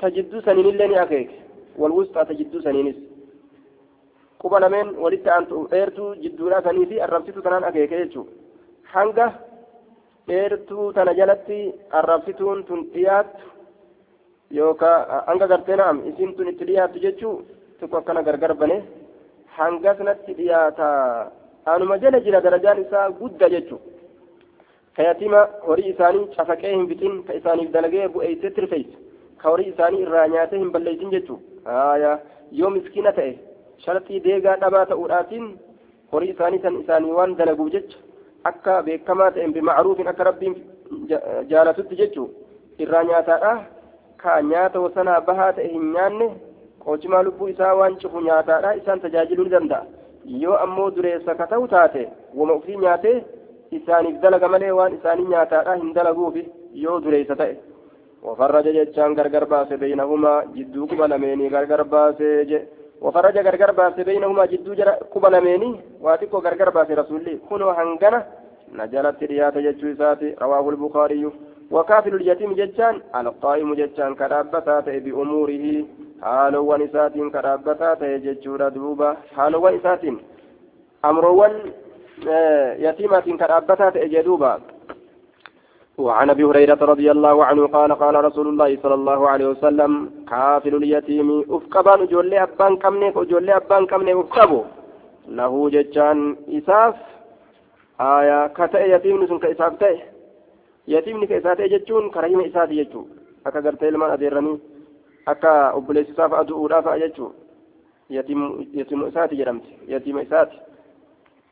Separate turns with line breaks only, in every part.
tajidduu saniin illee ni akeeke. Walwusxaa tajidduu saniinis. Quba lameen walitti aantu dheertuu jidduudhaa sanii fi arrabsitu tanaan akeeke jechuudha. Hanga dheertuu tana jalatti arrabsituun tun dhiyaattu yookaan hanga gartee naam isiin tun itti dhiyaattu jechuun tokko akkana gargar bane hangasnatti dhiyaata anuma jala jira darajaan isaa gudda jechuudha. kayatima horii isaanii cafaqee hin bixin ka dalagee bu'eessee tirfeessa. Horii isaanii irraa nyaatee hin balleessin jechuudha yoo miskiina ta'e. sharxii deegaa dhabaa ta'uudhaatiin horii isaanii san isaanii waan dalaguuf jecha akka beekamaa ta'een bimacruufin akka rabbiin jaalatutti jechuu irraa nyaataadha ka nyaata wasanaa bahaa ta'e hin nyaanne qoocimaa lubbuu isaa waan cufu nyaataadha isaan tajaajiluu ni danda'a yoo ammoo dureessa ka ta'u taate wama ufii nyaatee isaaniif dalaga malee waan isaanii nyaataadha hin dalaguufi yoo dureessa ta'e وفرج جتشان غرغر باس بينهما جدو قبل غرغر باس وفرج غرغر باس بينهما جدو جرا قبلميني واتيكو غرغر باس رسولي. كنوا هنغنا نجلت رياض جتشو ساتي رواه البخاري. وكافل اليتيم جتشان القائم جتشان كرابتا بأموره. حالوان إساتين كرابتا جتشورا دوبا حالوان إساتين أمروان يتيمات كرابتا جدوبا وعن أبي هريرة رضي الله عنه قال قال رسول الله صلى الله عليه وسلم كافل اليتيم افقبان جولي أبان كمني جولي أبان كمني افقبو له ججان إساف؟ آية كتئ يتيم سن كإساف تئ. يتيم كإساف تئ ججون كرهيم إساف يجو. أكا قرتي لمن أديرني أكا أبليس إساف أدعو رافع يجو يتيم يتيم إساف جرمت يتيم إساف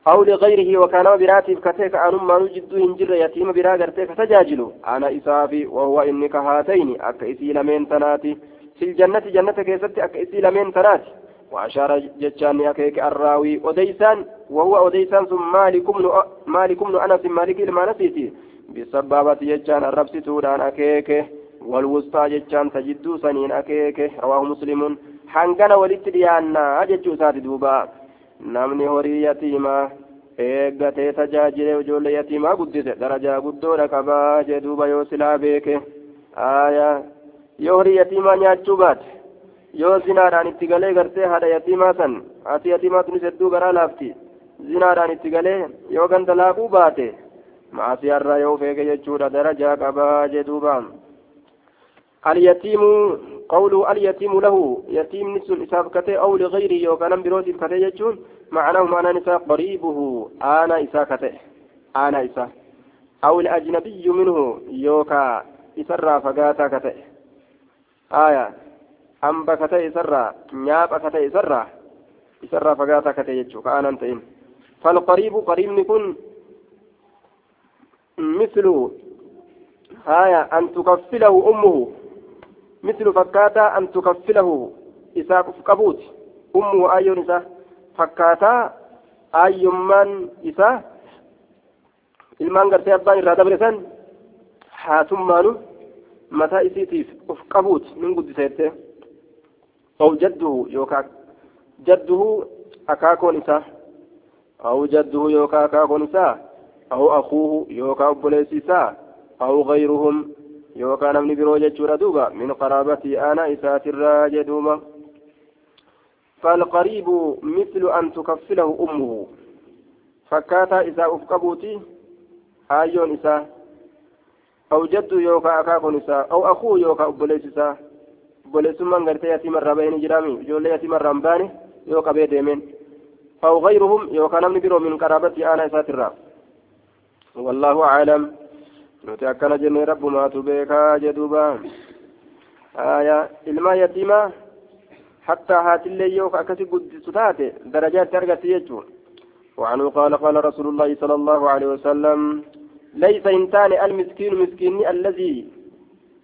أو لغيره وكان براتب كتيك أن ما نجد هنجر يتيم برا غرتيك تجاجل أنا إسافي وهو إنك هاتين أك إسي لمن تناتي. في الجنة جنة كيست أك إسي لمن تناتي. وأشار جتشان أكيك الراوي أديسان وهو أديسان ثم مالك بن مالك بن أنس مالك لما نسيتي بسبابة جتشان الرب ستودان أكيك. والوسطى جتشان تجدو سنين أكيك. رواه مسلم. حنقنا ولت ديانا أجتشو ساتي دوبا. Namni horii yatiimaa eeggatee tajaajilee ijoollee yatiimaa guddise darajaa guddoodha qabaa jee duuba yoo silaa beeke aayaa yoo horii yatiimaa nyaachuu baate yoo zinaadhaan itti galee gartee haadha yatiimaa san haati yatiimaa tunis hedduu garaa laafti zinaadhaan itti galee yoo ganda laaquu baate maasiyarraa yoo feege jechuudha darajaa qabaa jee duuba اليتيم قوله اليتيم له يتيم نسل إساف كتي أو لغيره يوكان بروتي كتي يجون معناه معنى نساء قريبه أنا إسا كتي أنا إسا. أو الأجنبي منه يوكا إسرى فقاتا كتي. آية. أمبا كتي إسرى نياب كتي إسرى إسرى فقاتا كتي يجو كأنا أنتين فالقريب قريب نكون مثل آية أن تكفله أمه. مثل فكاتا أن تكفله إساق فقبوت أمه أيون إسا فكاتا أيمان إسا ilmaan gartee abbaan irraa dabre san haatummaanu mataa isiitiif uf qabuut nin guddiseette aw jadduhu yookaa jadduhu akaakoon isaa aw jadduhu yookaa akaakoon isaa aw akuuhu yookaa obboleessi isaa aw gayruhum yookaan namni biroo jechuudha duuba. Min qaraabatii aanaa isaatirraa jedhuuma فالقريب مثل أن تكفله أمه فكاتا إذا أفقبوتي آيون إسا أو جد يوكا أكاكون إسا أو أخوه يوكا أبوليس إسا أبوليس من قرتي يتيم الربين جرامي جولي يتيم الرمباني يوكا بيديمين أو غيرهم يوكا نمني برو من قرابتي أنا إساترا والله أعلم nuti akkana jennee rabbumaatu beekaa jedhuuba aya ilmaa yatiimaa hattaa haatillee yoo akkasi guddisu taate darajaatti argatti jechuun. وعنه قال قال رسول الله صلى الله عليه وسلم ليس إنتان المسكين مسكين الذي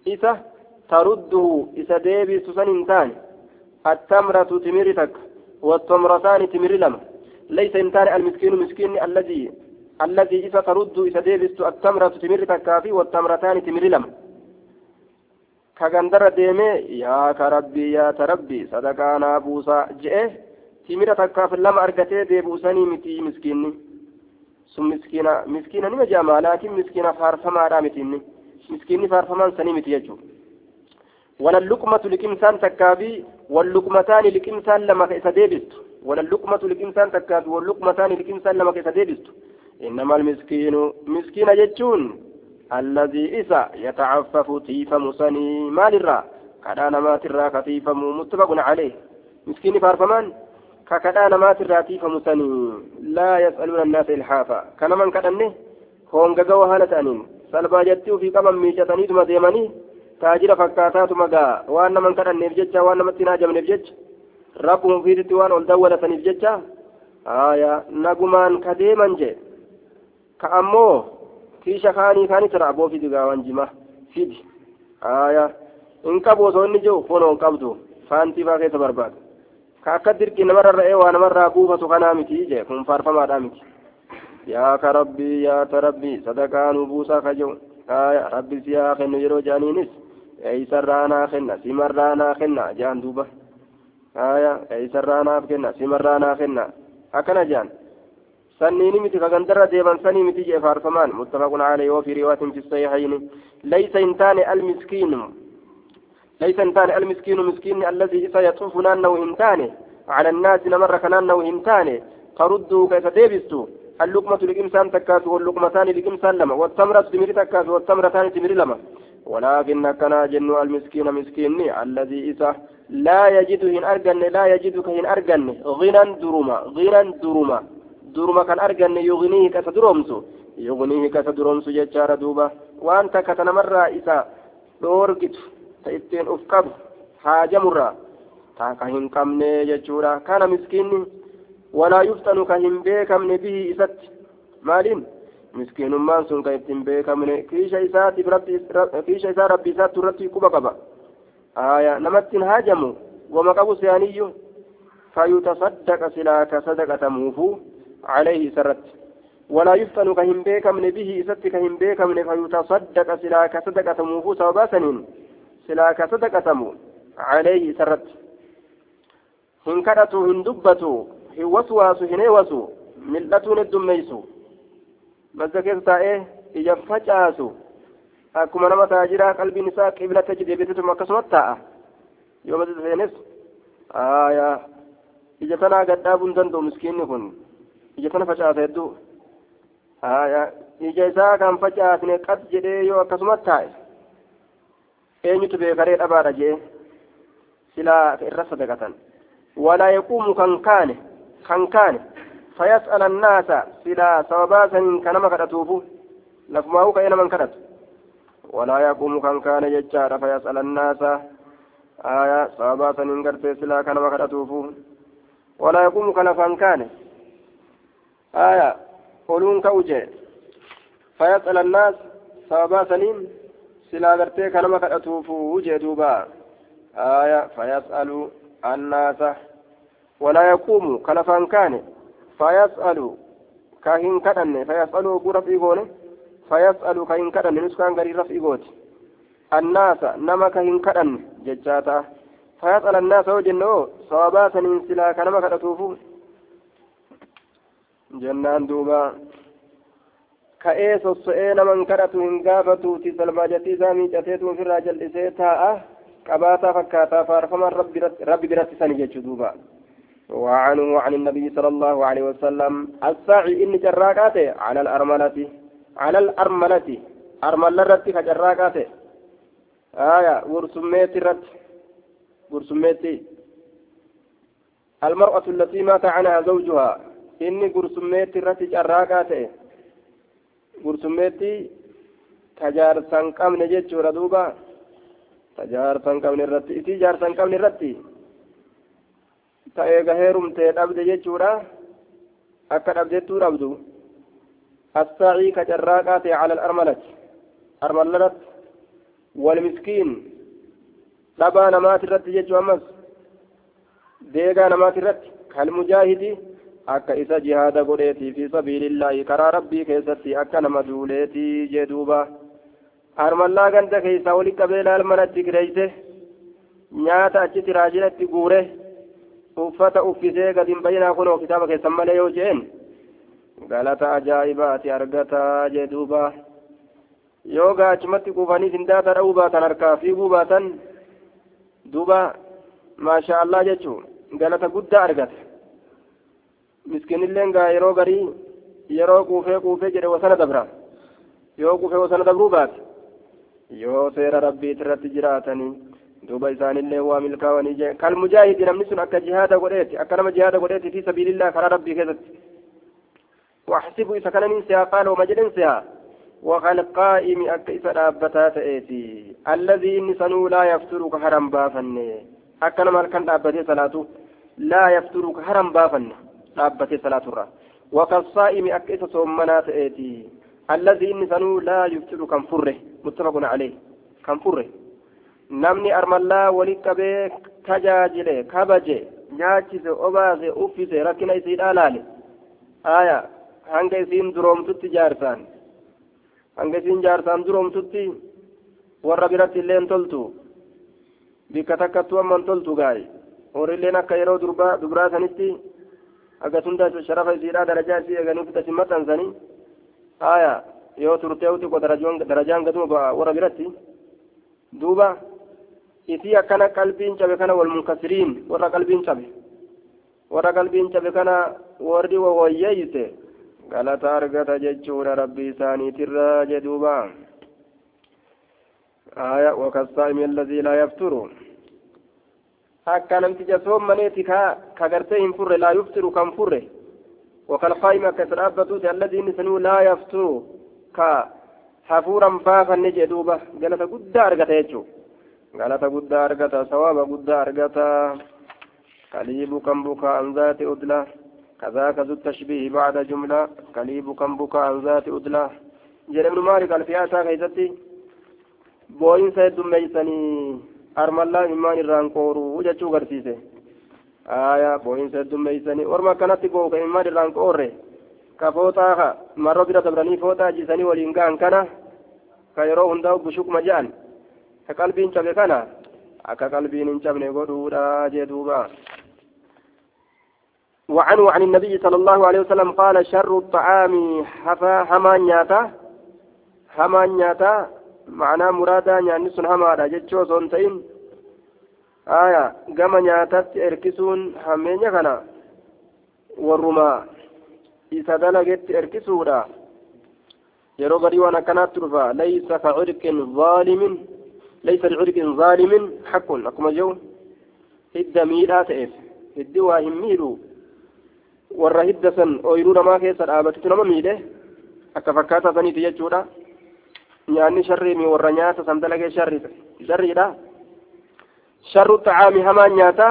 إذا ترده إذا ديبي سسن إنتان التمرة تمرتك والتمرتان تمر لما ليس إنتان المسكين مسكين الذي الذي إذا ترد إذا ديبست التمرة تمر تكافي والتمرتان تمر لما كغندر ديمي يا كربي يا تربي صدقانا بوسا جئه تمر تكافي لما أرقتي ديبوساني متي مسكيني. miskiina miskiina nima jaama laakiin miskiina faarfamaa dha mitinni miskiinni faarfamaan sanii miti jechuudha ولا اللقمة لكمسان تكافي واللقمتان لكمسان لما كيسا ديبست. ولا اللقمة لكمسان تكافي واللقمتان لكمسان لما كيسا ديبست. إنما المسكين مسكين جتون الذي إسا يتعفف تيف مسني مال الرا كذا نمات الرا كتيف متفق عليه مسكين فارفمان ككذا نمات الرا تيف مسني لا يسألون الناس إلحافا كان من كدنه هونغا وهالة أنين salbaa jetti ofii qaban miicataniituma deemanii taajira fakkaataatuma gaa waan naman kadhanneef jecha waan namatti hin hajamneef jecha rabbuma ofiisitti waan ol dawwalataniif jecha haya nagumaan ka ammoo kiisha kaanii kaanii tira aboo fidi gaa waan jima fidi haya hin qabu osoo inni jiru fonoo hin qabdu faantii faa keessa barbaadu ka akka dirqii namarra ra'ee waa namarraa buufatu kanaa miti jee kun faarfamaadhaa miti yaa ka rabbii yaa ta rabbii sadaqaa nu buusaa ka jiru aya rabbi si haa kennu yeroo jaaniinis eeysarraa naa kenna simarraa naa kenna jaan duuba aya eeysarraa naaf kenna simarraa naa kenna akkana jaan سنين متي فغندر ديبان سني متي جي فارفمان متفق عليه وفي رواية في الصحيحين ليس انتان المسكين ليس انتان المسكين مسكين الذي سيطوف نانه انتان على الناس نمر كنانه انتان قردوا كيف ديبستو اللقمة لقمسان تكاس واللقمتان لقمسان لما والتمرة تمر تكاس والتمرتان تمر لما ولكن كنا جن المسكين مسكين الذي إسا لا يجد هن أرجن لا يجد كهن أرجن غنى درما غنى درما درما كان أرجن يغنيه كتدرمسو يغنيه كتدرمسو ججار دوبا وأنت كتنمر إسا دوركت تأتين أفكب حاجة مرة تاكا هن كمني ججورا كان مسكين ولا يفتن كهم بيكمن به إسات مالين مسكين مان سن كيفتن بيكمن كيش إسات ربي كيش إسات ربي إسات ترتي كوبا كبا آية نمتن هاجموا وما قبو سيانيو فيتصدق سلاك صدقة موفو عليه سرت ولا يفتن كهم بيكمن به إسات كهم بيكمن فيتصدق سلاك صدقة موفو سوابا سنين سلاك صدقة مو عليه سرت هندبتو hin waswaasu hin eewasu mil'atuun heddummeeysu madda keessa taa'ee ija facaasu akkuma nama taajiraa qalbiin isaa qiblata deebisituma akkasumatti taa'a yoo madda seenes ija tanaa gadhaabuu hin danda'u miskiinni kun ija tana facaasa hedduu aayaa ija isaa kan facaasne qas jedhee yoo akkasumatti taa'e eenyutu beekaree dhabaadha jee silaa irra sadaqatan walaa yaquumu kan kaane kan kaane فيسأل الناس سلا سواباسا كنما كدتوفو لفماو كأين من كدت ولا يقوم كان كان يجار فيسأل الناس آية سواباسا إن قرت سلا كنما كدتوفو ولا يقوم كان كان كان آية قولون كوجه فيسأل الناس سواباسا سلا قرت كنما كدتوفو وجه دوبا آية فيسأل الناس ولا يقوم كلفان كان. فيسأل كاهن كدن فيسأل غرف إيغون فيسأل كاهن كدن نسكان غري رف إيغوت الناس نما كاهن كدن ججاتا. فيسأل الناس وجنو صوابات انسلا كنما كدتوفو جنان دوبا ka'ee sosso'ee naman kadhatu hin gaafatuuti salmaajatii isaa miicateetu ofirraa jal'isee taa'a qabaataa fakkaataa faarfamaan rabbi biratti sani jechuu duuba وعنه عن النبي صلى الله عليه وسلم الساعي إن جراكاته على الأرملة على الأرملة أرملة رتي كجراكاته آية ورسميت رت ورسميت المرأة التي مات عنها زوجها إني ورسميت رت جراكاته ورسميت تجارسان قمن جيتشورا دوبا تجارسان قمن رتي إتي جارسان قمن رتي ta'ee gaheerumtee dhabde jechuudha. Akka dhabdettuu dhabdu. الساعي كجراقات على الأرملة أرملة والمسكين لبا نمات الرد جيجو أمس ديغا نمات الرد كالمجاهد akka isa jihaada godheeti fi sabiilillaahi karaa rabbii keessatti akka nama duuleeti jee duuba. Harmallaa ganda keessaa wali qabee laalmanatti kireeyse nyaata achitti raajinatti guure uffata uffisee gadi hin bayinaa kunoo kitaaba keessan malee yoo jeen galata ajaa'ibaati argataa jee duuba. Yoo gaachumatti kuufanii sindaata dha'uu baatan harkaa fiiguu baatan duuba. Maasha allah jechuun galata guddaa argate miskiinilleen gaa yeroo garii yeroo quufee quufee jedhe wasana dabra yoo quufee wasana dabruu baate yoo seera rabbiit irratti jiraatanii duuba isaanillee waa milkaa'anii jee kal mujaahidi namni sun akka jihaada godheeti akka nama jihaada godheeti fi sabiilillah karaa rabbii keessatti واحسب إذا كان من سيا قال وما جدن سيا وقال قائم أك إذا دابتا تأتي الذي إن سنو لا يفترك حرم بافن أكنا مال كان دابتي صلاته لا يفترك حرم بافن dhaabbate salaaturra. Wakassaa'imi akka isa soommanaa ta'eeti. Allazii inni sanuu laa yuftiru kan furre muttafaqun alayh kan furre. Namni armallaa walit qabee tajaajile kabaje nyaachise obaase uffise rakkina isii laale aya hanga isiin duroomtutti jaarsaan hanga isiin jaarsaan duroomtutti warra biratti illeen toltu. Bikka takkattu amman toltu gaay warri akka yeroo durbaa dubraa sanitti aga tunda sharafa isiidhaa darajaa isii eeganii fudhasi maxxansanii aya yoo turtee ko darajaan gaduma warra biratti duuba isii akkana qalbiin cabe kana wal munkasiriin warra qalbiin cabe warra qalbiin cabe kana warri wawayyeeyse galata argata jechuudha rabbi isaaniitirra jedhuuba آية وكالصائم الذي لا يفطر akka namticha soommaneeti ka kagartee hin furre laa yuftiru kan furre وكالقائم كسرابتوت الذي نسنو لا يفتر ka hafuuran baafanne jee duuba galata guddaa argata jechuu galata guddaa argata sawaaba guddaa argata كليب كم بكى عن ذات أدلة كذاك ذو التشبيه بعد جملة كليب كم بكى عن ذات أدلة جل ابن مالك الفياتا كيستي بوين سيد ميسني أرم الله إمان الرانكورو وجتشو غرسيسه آية بوين سيد ميسني ورما كانت بوك إمان الرانكوري كفوتا مرة بلا تبرني فوتا جسني ولينغان كان كيرو هنداو بشوك مجان كقلبين شبه كان akka qalbiin hin cabne godhuudha jee duuba. وعنه عن النبي صلى الله عليه وسلم قال شر الطعام حفا هما نياتا. هما نياتا معنى مرادا يعني سن هما جتشو سنتين aya gama nyaatatti erkisuun hammeenya kana warrumaa isa dalagetti erkisuudha. Yeroo gadii waan akkanaatti dhufa laysa ka cirqin zaalimin laysa licirqin zaalimin haqqun. Akkuma jehu hidda miidhaa ta'eef hiddi waa hin miidhu. Warra hidda san ooyiruu namaa keessa dhaabatetu nama miidhe akka fakkaataa saniiti jechuudha. Nyaanni sharrii warra nyaata san dalagee sharriidha. Sharru xacaami hamaan nyaata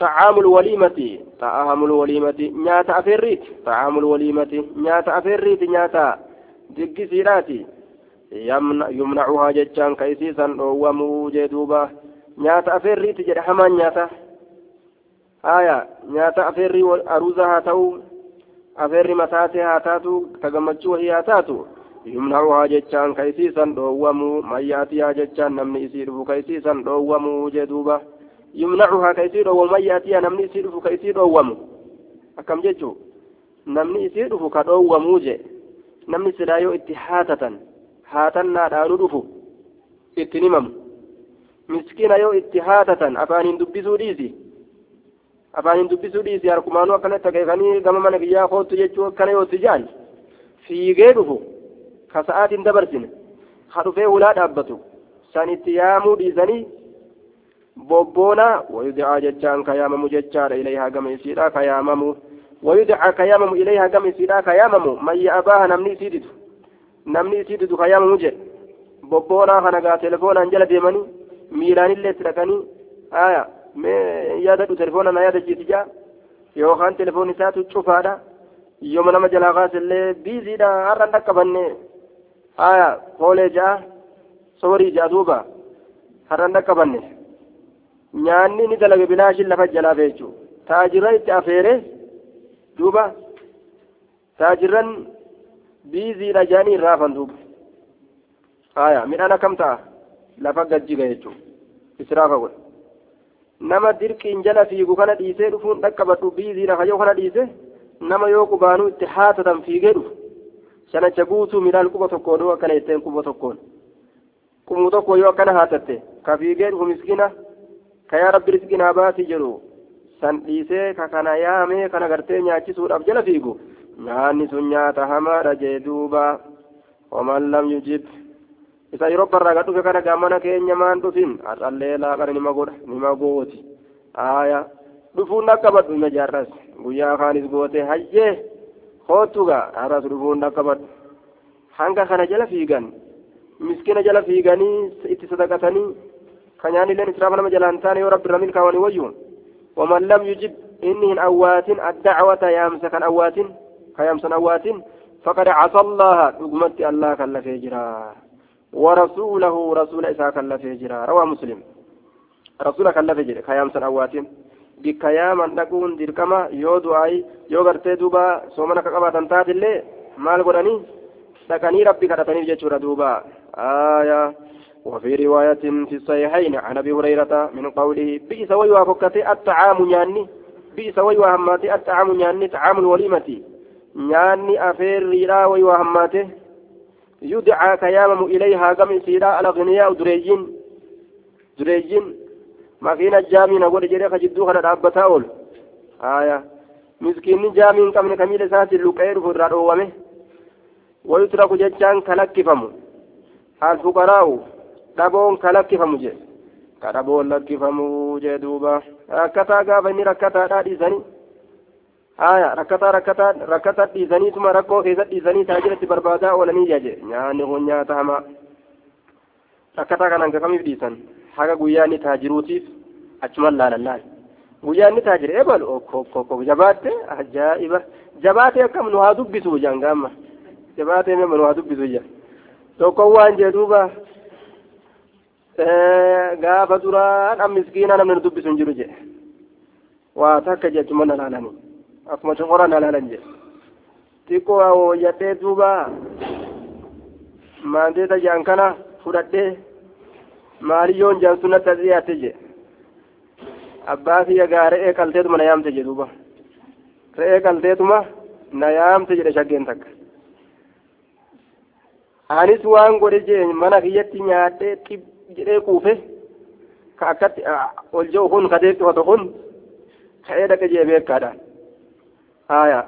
xacaamul waliimati xacaamul waliimati nyaata afeerriiti xacaamul waliimati nyaata afeerriiti nyaata diggisiidhaati yumnacuhaa jechaan ka isiisan dhoowwamuu jee duuba nyaata afeerriiti jedhe hamaan nyaata haya nyaata afeerrii aruuza haa ta'u afeerri mataatee haa taatu ka gammachuu wahii haa taatu yumnacuhaa jechaan ka isiisan dhoowwamuu mayyaatiyaa jechaan namni isii dhufu ka isiisan dhoowwamuu jee duuba yumnacuhaa ka isii dhoowwamu mayyaatiyaa namni isii dhufu ka isii dhoowwamu akkam jechuu namni isii dhufu ka dhoowwamuu je namni silaa yoo itti haatatan haatannaadhaanu dhufu itti himamu miskiina yoo itti haatatan afaaniin dubbisuu dhiisi afaaniin dubbisuu dhiisi harkumaanuu akkanatti akeekanii gama mana kiyyaa koottu jechuu akkana yoo tijaan fiigee dhufu ka sa'aatiin dabarsine ha dhufee ulaa dhaabbatu san itti yaamuu dhiisanii bobboona wayudicaa jechaan ka yaamamu jechaadha ilayhaa gama isiidha ka yaamamu wayudicaa ka yaamamu ilayhaa gama isiidha ka yaamamu mayya abaaha namni isii didu namni isii didu ka yaamamu jedhe bobboonaa kana gaa telefoonaan jala deemanii miilaanillee itti dhaqanii haya mee yaadadhu telefoona na yaadachiisi jaa yookaan telefoon isaatu cufaadha yooma nama jalaa kaasillee biiziidha har'an dhaqqabanne har'an dhaqqabanne nyaanni ni dalage bilaashin lafa jalaa feechuu taajirra itti afeere duuba taajirran biiziidha jaanii irraa hafan duuba haya midhaan akkam ta'a lafa gajjiga jechuun israafa godhe nama dirqiin jala fiigu kana dhiisee dhufuun dhaqqabadhu biiziidha kayyoo kana dhiise nama yoo qubaanuu itti haatatan fiigee dhufu shanacha guutuu midhaan quba tokkoon yoo akkana jetteen quba tokkoon qubmu tokko yoo akkana haatatte ka fiigee dhufu miskiina kayaa rabbi rizqii naa baasi jedhu san dhiisee ka kana yaamee kana gartee nyaachisuudhaaf jala fiigu nyaanni sun nyaata hamaadha jee duuba waman lam yujib isa yeroo barraa dhufe kana gaamana keenya maan dhufin har'allee laaqana nima godha nima gooti aaya dhufuun dhaqqabadhu ima jaarras guyyaa kaanis goote hayyee kootugaa har'as dhufuun dhaqqabadhu hanga kana jala fiigan miskina jala fiiganii itti sadaqatanii kanyaanilleen israafa nama jalaan taane yoo rabbi irra milkaawanii wayyu waman lam yujib inni hin awwaatin addacwata yaamsa kan awwaatin ka yaamsan awwaatin faqad casa allaha dhugumatti allah kallafee jira ورسوله رسول إسحاق كلفه جرا رواه مسلم رسول كلفه جرا كيام سن أواتين بكيام نقون ديركما يو دعاي يو غرتي دوبا سومنا كقبا تنتات اللي مال قراني سكني ربي كرتني جتشورا دوبا آية وفي رواية في الصحيحين عن أبي هريرة من قوله بئس ويوافقتي الطعام يعني بئس ويوهماتي الطعام يعني طعام الوليمة يعني أفير ريرا ويوهماته يدعى كيامم إليها قم سيرا الأغنياء دريجين دريجين مكينة جامين أقول جري خجدو خنا دابتا أول آية مسكين جامين كمن كميل ساتي لقير فرار أوامه ويترك ججان كلكفم الفقراء دابون كلكفم جي كدابون لكفم جي دوبا ركتا غافني ركتا دادي زني aya rakkataa rakkataa rakkataa dhiisaniituma rakkoo keessatti dhiisanii taajilatti barbaadaa oolanii jaje nyaanni kun nyaata hamaa rakkataa kanaan gafamiif dhiisan haga guyyaa inni taajiruutiif achuman laalan laal guyyaa inni taajire ebal okkokko jabaatte ajaa'iba jabaatee akkam nu haa dubbisu jaan gaamma jabaatee mema nu haa dubbisu jaan tokko waan jee duuba gaafa duraan an miskiina namni nu dubbisu hin jiru jedhe waa takka jechuman laalanii akkuma shoqoraan halaalan jedhe xiqqoo hooyyadhee duuba maanteeta jaan kana fudhadhee maaliyyoon jaan sunnatti as dhiyaatte jedhe abbaa kiyya gaa re'ee qalteetuma na yaamte jedhe duuba re'ee qalteetuma na yaamte jedhe shaggeen takka anis waan godhe jee mana kiyyatti nyaadhee xib jedhee kuufe ka akkatti ol je'u kun ka deeqifatu kun ka'ee dhaqe jee beekaadhaan haya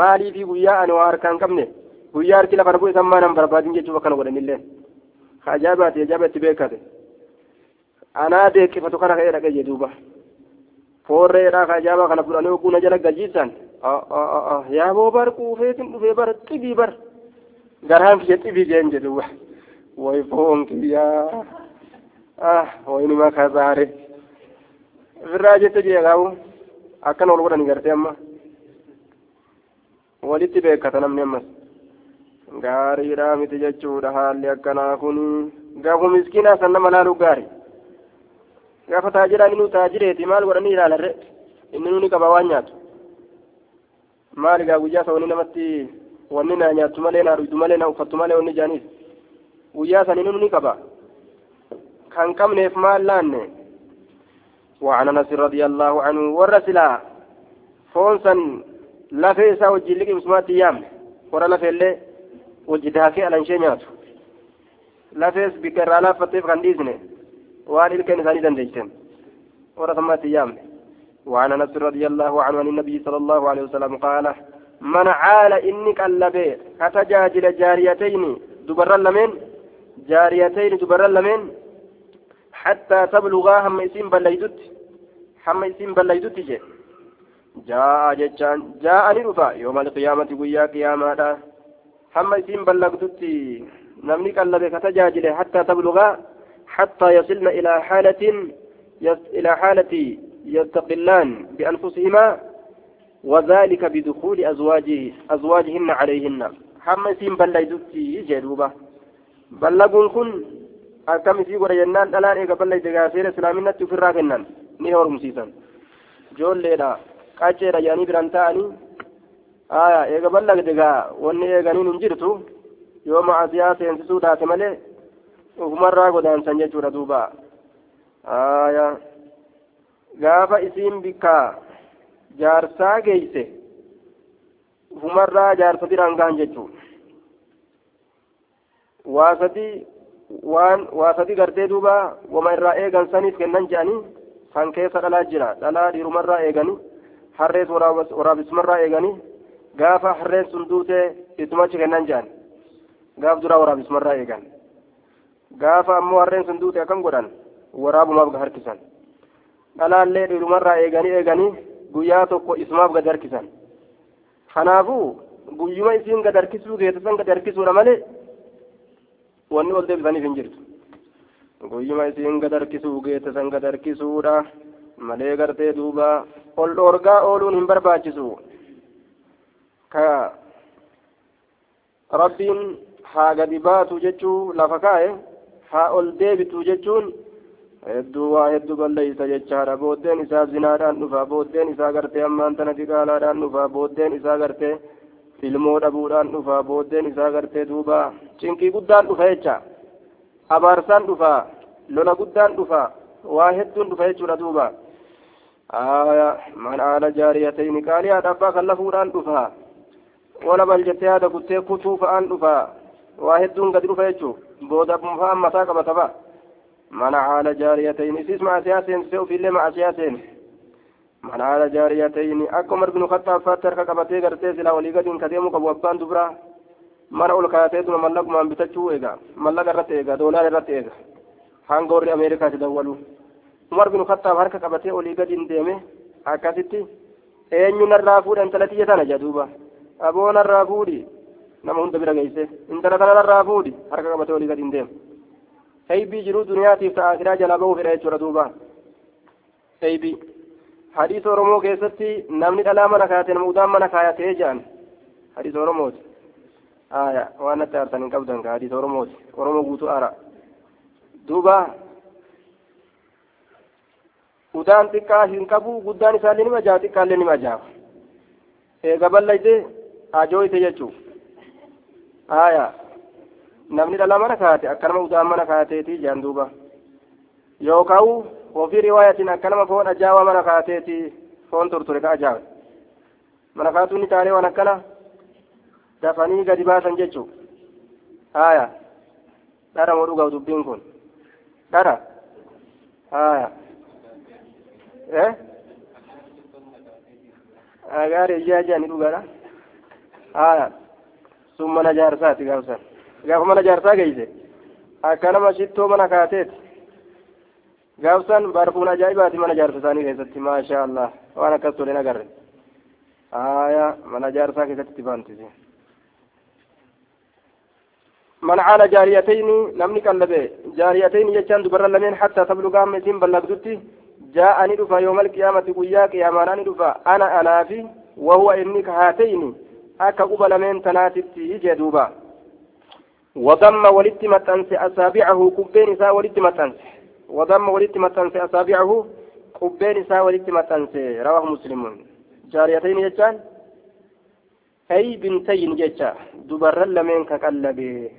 maalii fi guyyaa ani waa harkaan qabne guyyaa harki lafa bu'e sammaa nan barbaadin jechuuf akkana godhanillee ajaa'iba itti beekate anaa deeqqifatu kana ka'ee dhaqee jedhuuba foorreedhaa ka ajaa'ibaa kana fudhanii oguu na jala galchiisan yaa boo bar quufeetin dhufee bar xibii bar garaan kiyya xibii jeen jedhuuba way foon kiyyaa ah waynuma kasaare ofirraa jette jee qaabu akkana ol godhani gartee amma walitti beekata namni ammas gaariidha miti jechuudha haalli akkanaa kun gaafa miskiinaa san nama laaluu gaari gaafa taajiraan inni taajireeti maal godhanii ilaalarre inni nuni qaba waan nyaatu maal gaa guyyaa isa wanni namatti wanni naa nyaattu malee naa dhugdu malee naa uffattu malee wanni jaaniif guyyaa san inni nuni qaba kan qabneef maal laanne وعن انس رضي الله عنه ورسلا فونسا لفيسا وجي لك مسمات أيام ورا على انشينيات لفيس بكر على فتيف كان ديزني وان الكن ثاني دندجتن ورا ثمات أيام وعن أنس رضي الله عنه عن النبي صلى الله عليه وسلم قال من عال انك اللبي كتجاجل جاريتين دبر لمن؟ جاريتين دبر لمن؟ حتى تبلغا هم اسم بليدت. هم اسم بليدت جاء جتان جاء نرفع يوم القيامة ويا قيامة. هم اسم بلغتت نمني قلبك تجاجل حتى تبلغا حتى يصلن إلى حالة إلى حالة يستقلان بأنفسهما وذلك بدخول أزواجه أزواجهن عليهن هم اسم بليدت جدوبة بلغون كن akkam isii godha jennaan dhalaan eega ballayte gaaseera islaaminatti ofirraa kennan ni horumsiisan ijoolleedha qacceedha jedhanii biran ta'anii aya eega ballagde gaa wanni eeganiin hin jirtu yoo macasiyaa seensisuu taate malee ufumarraa godaansan jechuudha duuba aya gaafa isiin bikka jaarsaa geeyse ufumarraa jaarsa biraan gahan jechuu waa sadii waan waa sadi gartee duuba wama irraa eegan saniif kennan jedhanii san keessa dhalaa jira dhalaa dhiirumarraa eeganii harrees waraabisumarraa eeganii gaafa harreen sun duutee isumachi kennan jedhan gaaf duraa waraabisumarraa eegan gaafa ammoo harreen sun duute akkam godhan waraabumaaf ga harkisan dhalaallee dhiirumarraa eeganii eeganii guyyaa tokko isumaaf gad harkisan kanaafuu guyyuma isiin gad harkisuu geessisan gad harkisuudha malee wanni ol deebisaniif hin jirtu guyyuma isiin gad harkisuu geessisan gad harkisuudha malee gartee duuba ol dhoorgaa ooluun hin barbaachisu rabbiin haa gadi baatu jechuu lafa kaa'e haa ol deebitu jechuun hedduu waa hedduu balleeysa jechaadha booddeen isaa zinaadhaan dhufa booddeen isaa gartee ammaan tana diqaalaadhaan dhufa booddeen isaa gartee ilmoo dhabuudhaan dhufa booddeen isaa gartee duuba cinqii guddaan dhufa jecha abaarsaan dhufa lola guddaan dhufa waa hedduun dhufa jechuudha duuba man aala jaariyatayni qaaliyaadha abbaa kan lafuudhaan dhufa wala bal jettee haada kuttee kutuu fa'aan dhufa. Waa hedduun gadi dhufa jechuu booda fa'aan mataa qabata fa'a من عال جاريتين إسيس مع سياسين سيوفي اللي مع سياسين من عال جاريتين أكمر بن خطاب فاتر كقبتي قرتي سلا ولي قد كديمو كبو أبان دبرا من أول كاتي دون ملق من بتچو إيغا ملق رت إيغا دولار رت إيغا هانغور أمريكا تدولو عمر بن خطاب هركا قبتي ولي قد ديمه أكاسيتي eenyu narraa fuudha intala tiyya tana jedhuuba aboo narraa fuudhi nama hunda bira geesse intala tana narraa fuudhi harka qabatee olii gadi hin deemu هيبي جرو دنياتي فآخرة جلبه في رأيت دوبا هيبي حديث ورمو كيستي نمني الألام نكاتي نمودان من كاياتي جان حديث ورموت آية وأنا تارتن قبضن حديث ورموت ورمو قوتو أرى دوبا udaan xiqqaa hin qabu guddaan isaallee nima jaa xiqqaallee nima jaa eega ballayte ajooyte jechuu aya namni dhala mana kaate akkanama udaan mana kaateeti jaan duuba. Yookaan ofii riwaayatiin akkanama foon ajaawaa mana kaateeti foon turture ka ajaawe. Mana kaatuun ni taanee waan akkana? Dafanii gadi baasan jechuu. Haya dhara moo dhugaa dubbiin kun? Dhara. Haya eh? Agaari ijaa jaa ni dhugaadha haya sun mana jaarsaati gaafsan gaafa mana jaarsaa geeyse akka nama shittoo mana kaateeti gaafsan barfuun ajaa'ibaati mana jaarsa isaanii keessatti maasha allah waan akkas toleen agarre aya mana jaarsaa keessatti itti baantise من عال جاريتين نمني قلبه جاريتين يجان دبر لمن حتى تبلغ همتين بلغدتي جاءني دفا يوم القيامة قيا قياماناني دفا أنا أنا في وهو إنك هاتين أكا قبل من تناتي يجي دوبا. وضم ولدت متنس أصابعه كبين إساء ولدت متنس وضم ولدت متنس أصابعه كبين إساء ولدت متنس رواه مسلم. جاريتين يجان؟ أي بنتين جتا دبر لمن كقلبه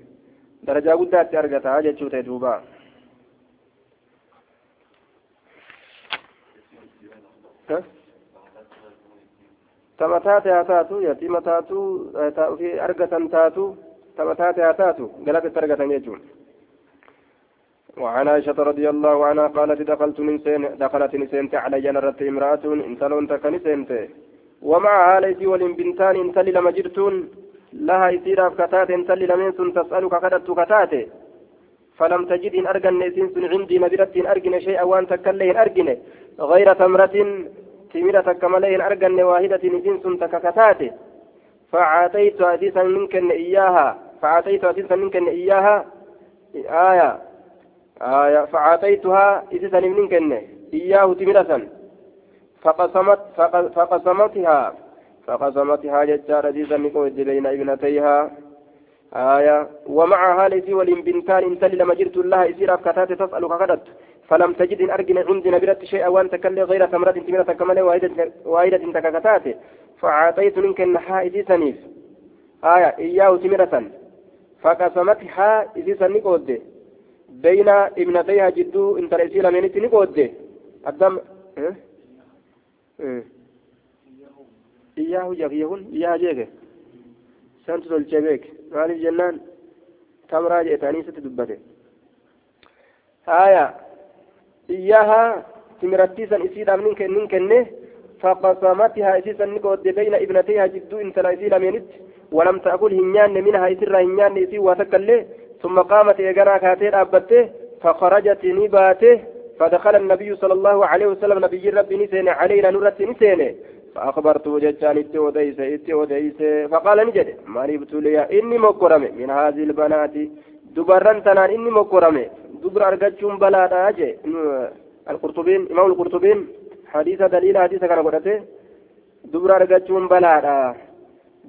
درجة قدات أرغتا جتشوت دوبا. Tama taate haa taatu yatiima taatu fi argatan taatu tama taate haa وعن عائشة رضي الله عنها قالت دخلت من سين دخلت نسنت علي نرت امرأة انتلون تكن سنت ومعها ليس ولم بنتان انتلي لما جرتون لها يسير كتات انتلي لمن سن تسألك كدت كتات فلم تجد إن أرجن نسين عندي نبرة إن شيئا وأن تكلين أرجن غير تمرة تمرة كملين أرجن واحدة نسين سن تككتات. فعاتيت حديثا منك إياها. فعاتيت حديثا منك إياها. آية. آية. فعاتيتها إذا منك إياه تمرة فقسمت فقسمتها. فقسمتها ججار حديثا نقود بين ابنتيها. آية. ومعها ليس ولم بنتان انتل لما جرت لها يصير أفكاتات تسألك غدت فلم تجد إن أرجن عندي نبرت شيئا وأن تكلي غير تمرة تمرة كمال واحدة واحدة تككتات فعاطيت منك النحاء إذي سنيف. آية إياه تمرة. فقسمتها إذي سنقود بين ابنتيها جدو إنت رئيسي لمن نقود. الدم إيه؟ إيه؟ إياه يغيهن إياه جيكه سنت تلجبيك مالي جنان. تمرا جئتاني ستدبته. Haya iyyaha timirattiisan isiidhaaf nin kenne فقسمتها إسيسا نقود بين ابنتيها جدو إن تلا إسي لمينت ولم تأكل هنيان منها إسرا هنيان إسي وتكله ثم قامت إيقنا كاتير أبته فخرجت نباته فدخل النبي صلى الله عليه وسلم نبي ربي نسين علينا نرت نسين فأخبرته جتان اتوديس اتوديس فقال نجد ماني بتولي إني مكرم من هذه البنات دبرن تنان إني مكرم دبر أرقجهم بلا أجي القرطبين إمام القرطبين حديث دليل حديث كان قدته دبر أرقجهم بلا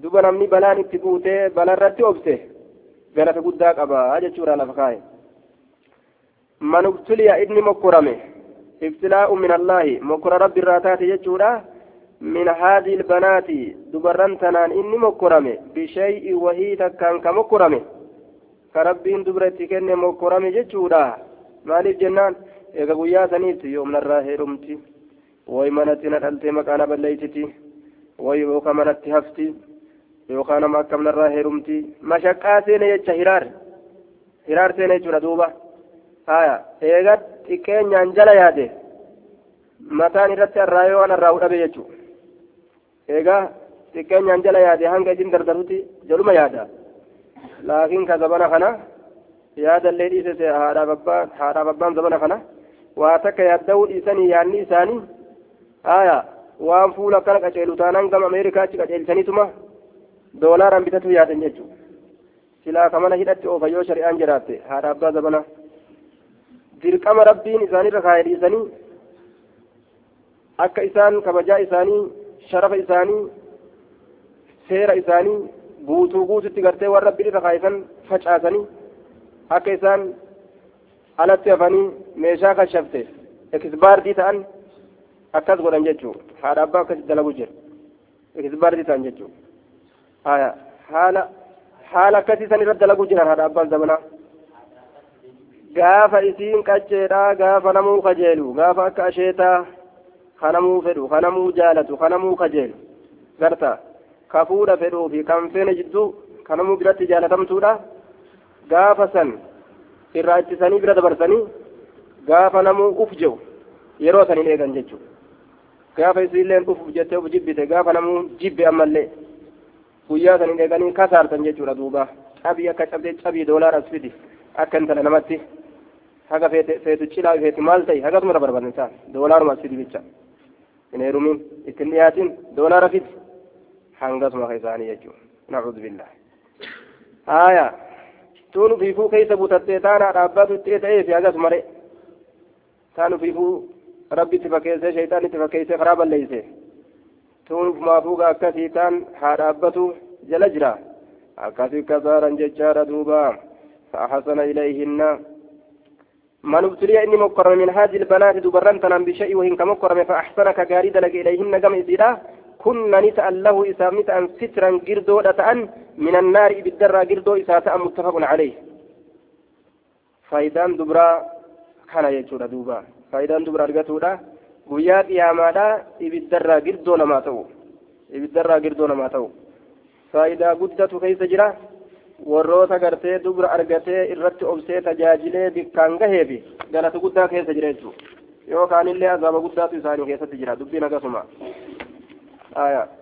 duba namni balaan itti guutee balarratti obse galata guddaa qaba jechuudha lafa kaa'e man ubtuliya inni mokkorame ibtilaa'u min allaahi mokkora rabbi irraa taate jechuudha min haadhi ilbanaati dubarran tanaan inni mokkorame bishay'i wahii takkaan ka mokkorame ka rabbiin dubra itti kenne mokkorame jechuudha maaliif jennaan eega guyyaa saniitti yoomnarraa heerumti way manatti na dhaltee maqaana balleeysiti way yooka manatti hafti yookaan nama akkamnarraa heerumti mashaqqaa seene jecha hiraar hiraar seene jechuudha duuba haya eega xiqqeenyaan jala yaade mataan irratti arraayoo waan arraa dhabe jechuudha eegaa xiqqeenyaan jala yaade hanga isin dardarutti jaluma yaada laakiin ka zabana kana yaadallee dhiisese haadhaaf abbaan haadhaaf abbaan zabana kana waa takka yaadda'uu dhiisanii yaadni isaanii haya waan fuula akkana qaceelu taanaan gama ameerikaachi qaceelsanituma doolaaraan bitatu yaadan jechuudha silaa kamana hidhatti oofa yoo shari'aan jiraatte haadha abbaa zabana dirqama rabbiin isaanirra kaayee dhiisanii akka isaan kabajaa isaanii sharafa isaanii seera isaanii guutuu guututti gartee waan rabbiin irra kaayisan facaasanii akka isaan alatti hafanii meeshaa kashafte ekisbaardii ta'an akkas godhan jechuudha haadha abbaa akkasitti dalagu jira ekisbaardii ta'an jechuudha haala haala akkasii san irratti dalagu jiran haadha abbaan zamanaa gaafa isiin qacceedhaa gaafa namuu kajeelu gaafa akka asheetaa kanamuu fedhu kanamuu jaalatu kanamuu kajeelu garta ka fuudha fedhuu fi kan feene jidduu kanamuu biratti jaalatamtuudha gaafa san irraa ittisanii bira dabarsanii gaafa namuu uf jehu yeroo san hin eegan jechuudha gaafa isiilleen uf jettee uf jibbite gaafa namuu jibbe ammallee guyyaa san hin eeganii kasaartan jechuudha duuba cabii akka cabdee cabii doolaaras fidi akka intala namatti haga feetu cilaa feeti maal ta'e hagasuma barbaadan isaa doolaaruma as fidi bicha hin heerumin ittiin dhiyaatin doolaara fidi haaya tuun ufiifuu keessa butattee taanaa dhaabbatu itti ta'ee fi hagasuma re taan ufiifuu rabbi itti fakkeessee shayxaan itti fakkeessee karaa balleeyse tuun ufumaafuuga akkasii taan haa dhaabbatu jala jira akkasii kasaaran jechaadha duuba فأحسن إليهن من ابتلي إني مكرم من هذه البنات دبرن تنام بشيء وهن كمكرم فأحسن كغاري دلق إليهن كم كن نسأل له إسام نسأل سترا قردو أن من النار بالدرة قردو إساءة متفق عليه فايدان دبرا كان يجور دوبا فايدان دبرا أرغتودا guyyaa qiyaamaadha ibiddarraa girdoo namaa ta'u ibiddarraa girdoo namaa ta'u faayidaa guddatu keessa jira warroota gartee dubra argatee irratti obsee tajaajilee bikkaan gaheefi galata guddaa keessa jira jechuudha yookaan illee azaaba guddaatu isaanii keessatti jira dubbiin akkasuma. Yeah.